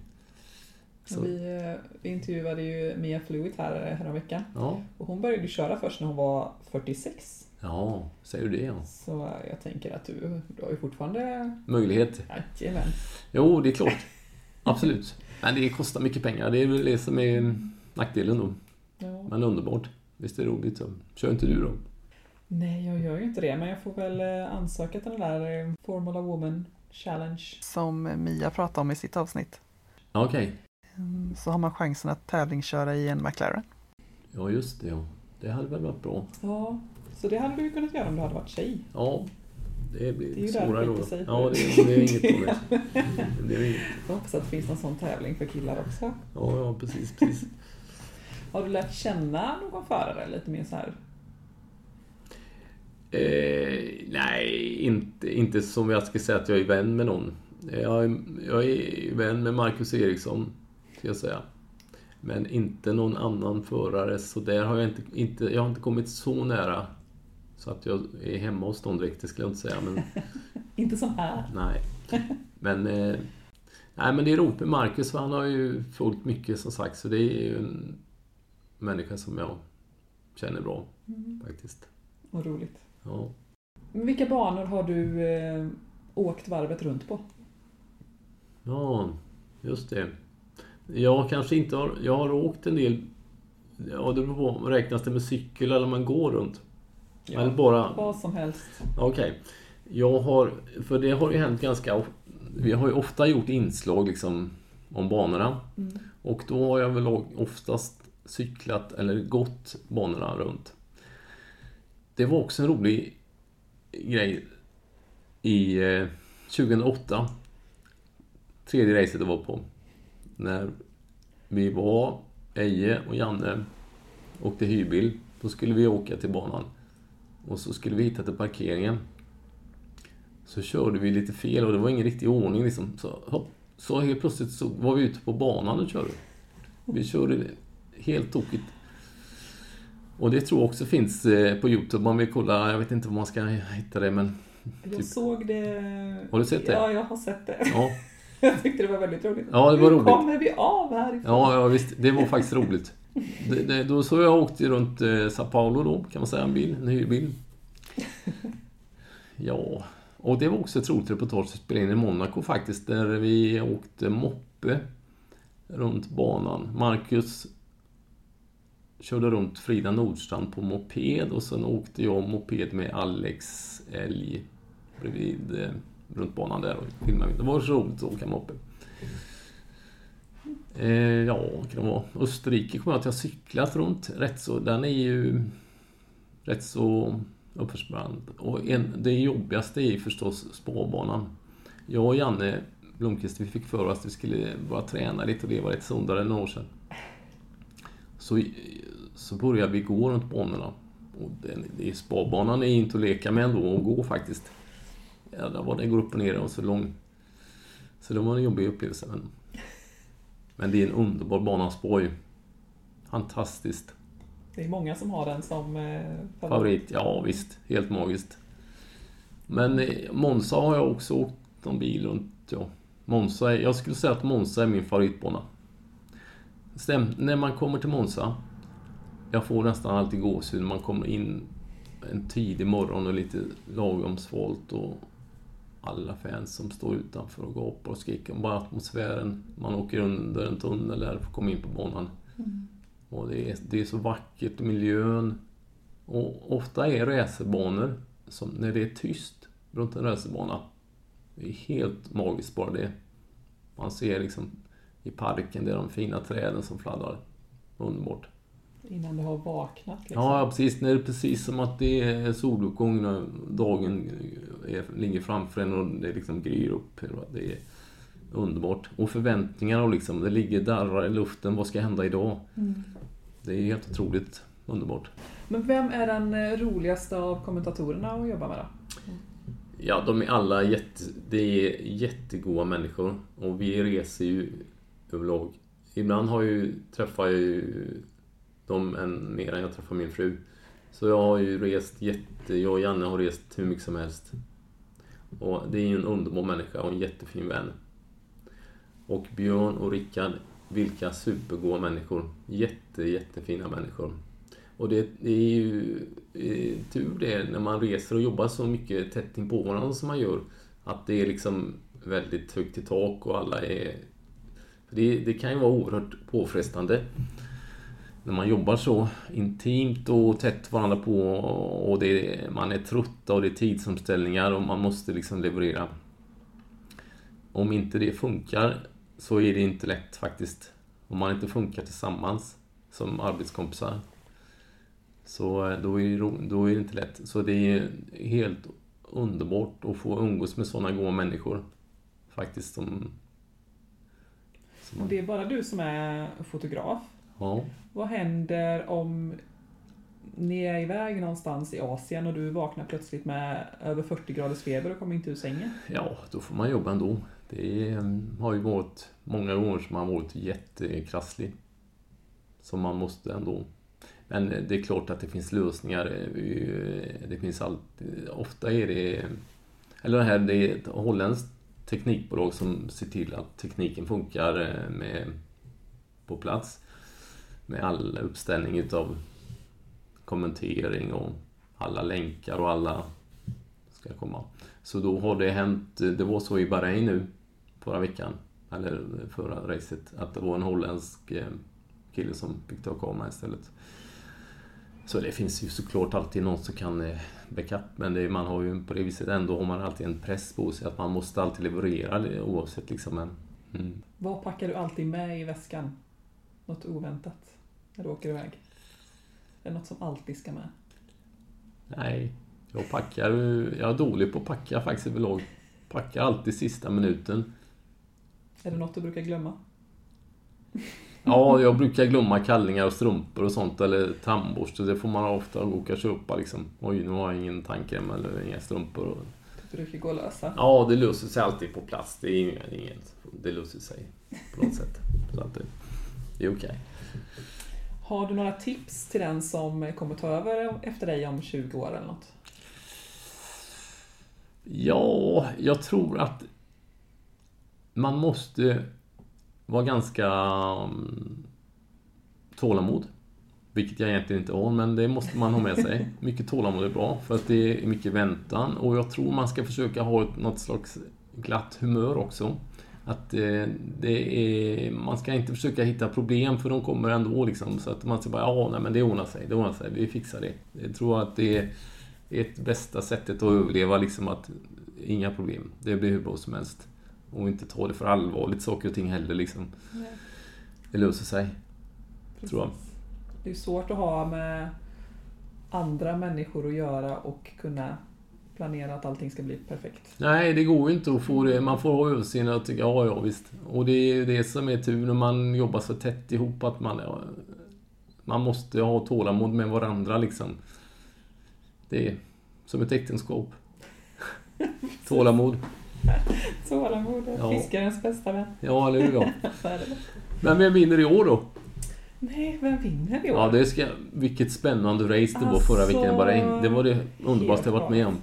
Så, Vi, eh, intervjuade ju Mia Fluid här eh, häromveckan. ja, Och hon började köra först när hon var 46. ja, säger du det ja. Så jag tänker att du, du har ju fortfarande... Möjlighet. Jajamän. Jo, det är klart. Absolut. Men det kostar mycket pengar. Det är väl det som är nackdelen då. Ja. Men underbart. Visst är det roligt så. Kör inte du då? Nej, jag gör ju inte det, men jag får väl eh, ansöka till den där eh, Formula Woman Challenge. Som Mia pratade om i sitt avsnitt. Okej. Mm, Så har man chansen att tävlingsköra i en McLaren. Ja, just det. Ja. Det hade väl varit bra. Ja, så det hade du ju kunnat göra om du hade varit tjej. Ja, det blir Det är ju där svårare det då. skiter sig. Ja, det, det är inget dåligt. Det är inget. Jag hoppas att det finns någon sån tävling för killar också. Ja, ja, precis, precis. Har du lärt känna någon förare lite mer så här? Eh, nej, inte, inte som jag ska säga att jag är vän med någon. Jag är, jag är vän med Marcus Eriksson, ska jag säga. Men inte någon annan förare, så där har jag inte, inte, jag har inte kommit så nära så att jag är hemma hos någon direkt, det skulle jag inte säga. Men Inte som här. nej. Men, eh, nej, men det är roligt med Marcus, för han har ju följt mycket som sagt, så det är ju en människa som jag känner bra faktiskt. Vad roligt. Ja. Vilka banor har du eh, åkt varvet runt på? Ja, just det. Jag kanske inte har... Jag har åkt en del... Ja, det beror på. Räknas det med cykel eller man går runt? Eller bara... Vad som helst. Okej. Jag har... För det har ju hänt ganska... Vi har ju ofta gjort inslag liksom om banorna. Mm. Och då har jag väl oftast cyklat eller gått banorna runt. Det var också en rolig grej i eh, 2008. Tredje racet jag var på. När vi var, Eje och Janne åkte hyrbil. Då skulle vi åka till banan. Och så skulle vi hitta till parkeringen. Så körde vi lite fel och det var ingen riktig ordning liksom. Så, hopp, så helt plötsligt så var vi ute på banan och körde. Vi körde helt tokigt. Och det tror jag också finns eh, på Youtube man vill kolla. Jag vet inte var man ska hitta det men... Jag Typ. såg det... Har du sett det? Ja, jag har sett det. Ja. Jag tyckte det var väldigt roligt. Ja, det var Hur roligt. kommer vi av härifrån? Ja, ja visst. Det var faktiskt roligt. Det, det, då så jag åkte runt eh, Sao Paulo då, kan man säga, en bil, en hyrbil. Ja, och det var också ett roligt reportage att spela in i Monaco faktiskt, där vi åkte moppe runt banan. Marcus körde runt Frida Nordstrand på moped och sen åkte jag moped med Alex älg bredvid eh, runt banan där och filmade. Det var så roligt att åka moppe. Eh, ja, kan det vara? Österrike kommer jag att jag cyklat runt rätt så. Den är ju rätt så uppförsbrant. Och en, det jobbigaste är förstås spårbanan. Jag och Janne Blomqvist, vi fick för oss att vi skulle bara träna lite och leva lite sundare några år sedan. Så, så började vi gå runt banorna. Och den, det, spårbanan är inte att leka med ändå, att gå faktiskt. Ja, där var det går upp och ner och så lång. Så det var en jobbig upplevelse. Men, men det är en underbar bana spår Fantastiskt. Det är många som har den som eh, favorit. Favorit, ja visst. Helt magiskt. Men eh, Monza har jag också åkt någon bil runt. Ja. Monza jag skulle säga att Monza är min favoritbana. Stäm, när man kommer till Monza, jag får nästan alltid gåshud när man kommer in en tidig morgon och lite lagom svalt och alla fans som står utanför och gapar och skriker. Bara atmosfären. Man åker under en tunnel där att komma in på banan. Och det är, det är så vackert, miljön. Och ofta är racerbanor, som när det är tyst runt en racerbana, det är helt magiskt bara det. Man ser liksom i parken, det är de fina träden som fladdrar. Underbart. Innan du har vaknat liksom. Ja, precis. Det är precis som att det är soluppgång när dagen är, ligger framför en och det liksom gryr upp. Det är underbart. Och förväntningar och liksom, det ligger darrar i luften. Vad ska hända idag? Mm. Det är helt otroligt underbart. Men vem är den eh, roligaste av kommentatorerna att jobba med då? Ja, de är alla jätte, det är jättegoda människor och vi reser ju överlag. Ibland har jag ju, träffar jag ju dem än mer än jag träffar min fru. Så jag har ju rest jätte, jag och Janne har rest hur mycket som helst. Och det är ju en underbar människa och en jättefin vän. Och Björn och Rickard, vilka supergoda människor. Jätte, jättefina människor. Och det, det är ju tur det när man reser och jobbar så mycket tätt in på varandra som man gör. Att det är liksom väldigt högt i tak och alla är... Det, det kan ju vara oerhört påfrestande när man jobbar så intimt och tätt varandra på och det, man är trött och det är tidsomställningar och man måste liksom leverera. Om inte det funkar så är det inte lätt faktiskt. Om man inte funkar tillsammans som arbetskompisar så eh, då är, det, då är det inte lätt. Så det är helt underbart att få umgås med sådana goda människor. Faktiskt som... Och det är bara du som är fotograf. ja. Vad händer om ni är iväg någonstans i Asien och du vaknar plötsligt med över 40 graders feber och kommer inte ur sängen? ja, då får man jobba ändå. Det har ju varit många gånger som man har varit jättekrasslig. Som man måste ändå men det är klart att det finns lösningar. Det finns alltid, ofta är det, eller det här, det är ett holländskt teknikbolag som ser till att tekniken funkar eh, med, på plats. Med all uppställning utav kommentering och alla länkar och alla ska komma. Så då har det hänt, det var så i Bahrain nu förra veckan, eller förra racet, att det var en holländsk eh, kille som fick ta kameran istället. Så det finns ju såklart alltid någon som kan eh, backup, men det, man har ju på det viset ändå har man alltid en press på sig att man måste alltid leverera det, oavsett liksom. Men, mm. Vad packar du alltid med i väskan? Något oväntat när du åker iväg? Är det något som alltid ska med? Nej, jag packar Jag är dålig på att packa faktiskt överlag. Packar alltid sista minuten. Är det något du brukar glömma? Ja, jag brukar glömma kallingar och strumpor och sånt, eller tandborste. Det får man ofta gå och köpa liksom. Oj, nu har jag ingen tandkräm eller inga strumpor. Det brukar gå att lösa. Ja, det löser sig alltid på plats. Det är inget, inget det löser sig på något sätt. Så att det, det är okej. Okay. Har du några tips till den som kommer ta över efter dig om 20 år eller något? Ja, jag tror att man måste vara ganska um, tålamod. Vilket jag egentligen inte har, men det måste man ha med sig. Mycket tålamod är bra, för att det är mycket väntan. Och jag tror man ska försöka ha något slags glatt humör också. Att eh, det är, man ska inte försöka hitta problem, för de kommer ändå liksom. Så att man ska bara, ja, nej, men det ordnar sig, det ordnar sig, vi fixar det. Jag tror att det är ett bästa sättet att överleva, liksom att inga problem. Det blir hur bra som helst. Och inte ta det för allvarligt, saker och ting heller liksom. Nej. Det löser sig. Tror jag. Precis. Det är svårt att ha med andra människor att göra och kunna planera att allting ska bli perfekt. Nej, det går ju inte att få det. Man får ha överseende och tycka, ja, ja, visst. Och det är det som är tur när man jobbar så tätt ihop, att man, ja, man måste ha tålamod med varandra liksom. Det är som ett äktenskap. Tålamod. Tålamod är Ja. fiskarens bästa vän. Ja, eller hur? Är. Men vem vinner i år då? Nej, vem vinner i år? Ja, det ska... Vilket spännande race det var förra Alltså, veckan i Bahrain. Det var det underbaraste jag varit med om.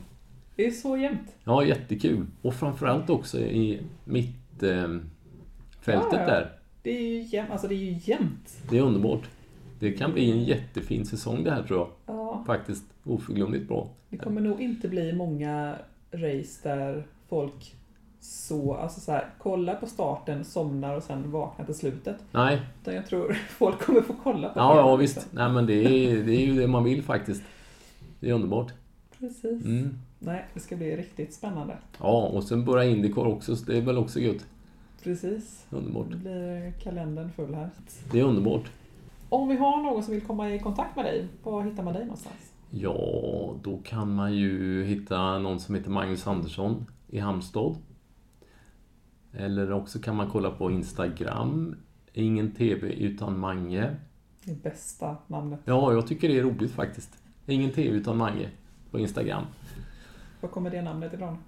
Det är så jämnt. Ja, jättekul. Och framförallt också i mittfältet eh, fältet Ja, ja. där. Det är ju jämnt. Alltså det är ju jämnt. Det är underbart. Det kan bli en jättefin säsong det här tror jag. Ja, Faktiskt oförglömligt bra. det kommer nog inte bli många race där folk så, alltså så här, kollar på starten, somnar och sen vaknar till slutet. Nej, Utan jag tror folk kommer få kolla på ja, det, ja visst. Nej men det är, det är ju det man vill faktiskt. Det är underbart. Precis. Mm. Nej, det ska bli riktigt spännande. Ja, och sen börjar Indycar också, så det är väl också gött. Precis. Underbart. Nu blir kalendern full här. Det är underbart. Om vi har någon som vill komma i kontakt med dig, var hittar man dig någonstans? Ja, då kan man ju hitta någon som heter Magnus Andersson i Halmstad. Eller också kan man kolla på Instagram. Ingen TV utan Mange. Det bästa namnet. Ja, jag tycker det är roligt faktiskt. Ingen TV utan Mange på Instagram. Var kommer det namnet ifrån?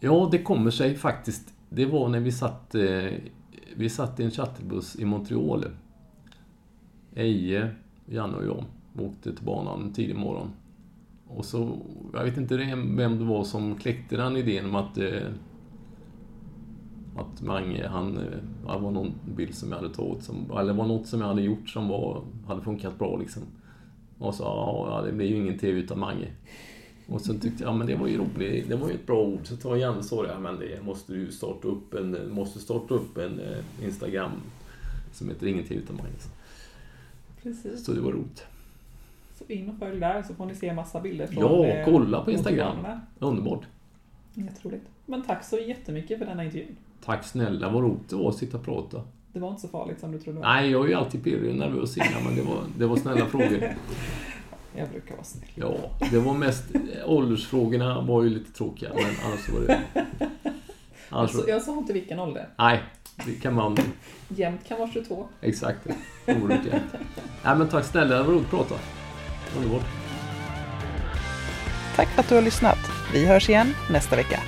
Ja, det kommer sig faktiskt. Det var när vi satt, eh, vi satt i en shuttle-buss i Montreal. Eje, Janne och jag åkte till banan en tidig morgon. Och så, jag vet inte vem det var som kläckte den idén om att eh, att Mange, han, eh, det var någon bild som jag hade tagit, som, eller var något som jag hade gjort som var, hade funkat bra liksom. Och så, ja, det blir ju ingen TV utan Mange. Och sen tyckte jag, ja men det var ju roligt, det var ju ett bra ord. Så tar Janne så det, ja men det måste du starta upp en, måste starta upp en eh, Instagram som heter Ingen TV utan Mange. Precis. Så det var roligt. Så in och följ där så får ni se massa bilder från Ja, eh, kolla på Instagram. Underbart. Jätteroligt. Men tack så jättemycket för denna intervjun. Tack snälla, vad roligt det var att sitta och prata. Det var inte så farligt som du trodde. Nej, jag är ju alltid pirrig och nervös innan, men det var, det var snälla frågor. Jag brukar vara snäll. Ja, det var mest... Åldersfrågorna var ju lite tråkiga, men annars var det... Annars, jag sa inte vilken ålder. nej, det kan man... Jämt kan vara 22. Exakt. Jämnt. Nej, men tack snälla, det var roligt att prata. Underbart. Tack för att du har lyssnat. Vi hörs igen nästa vecka.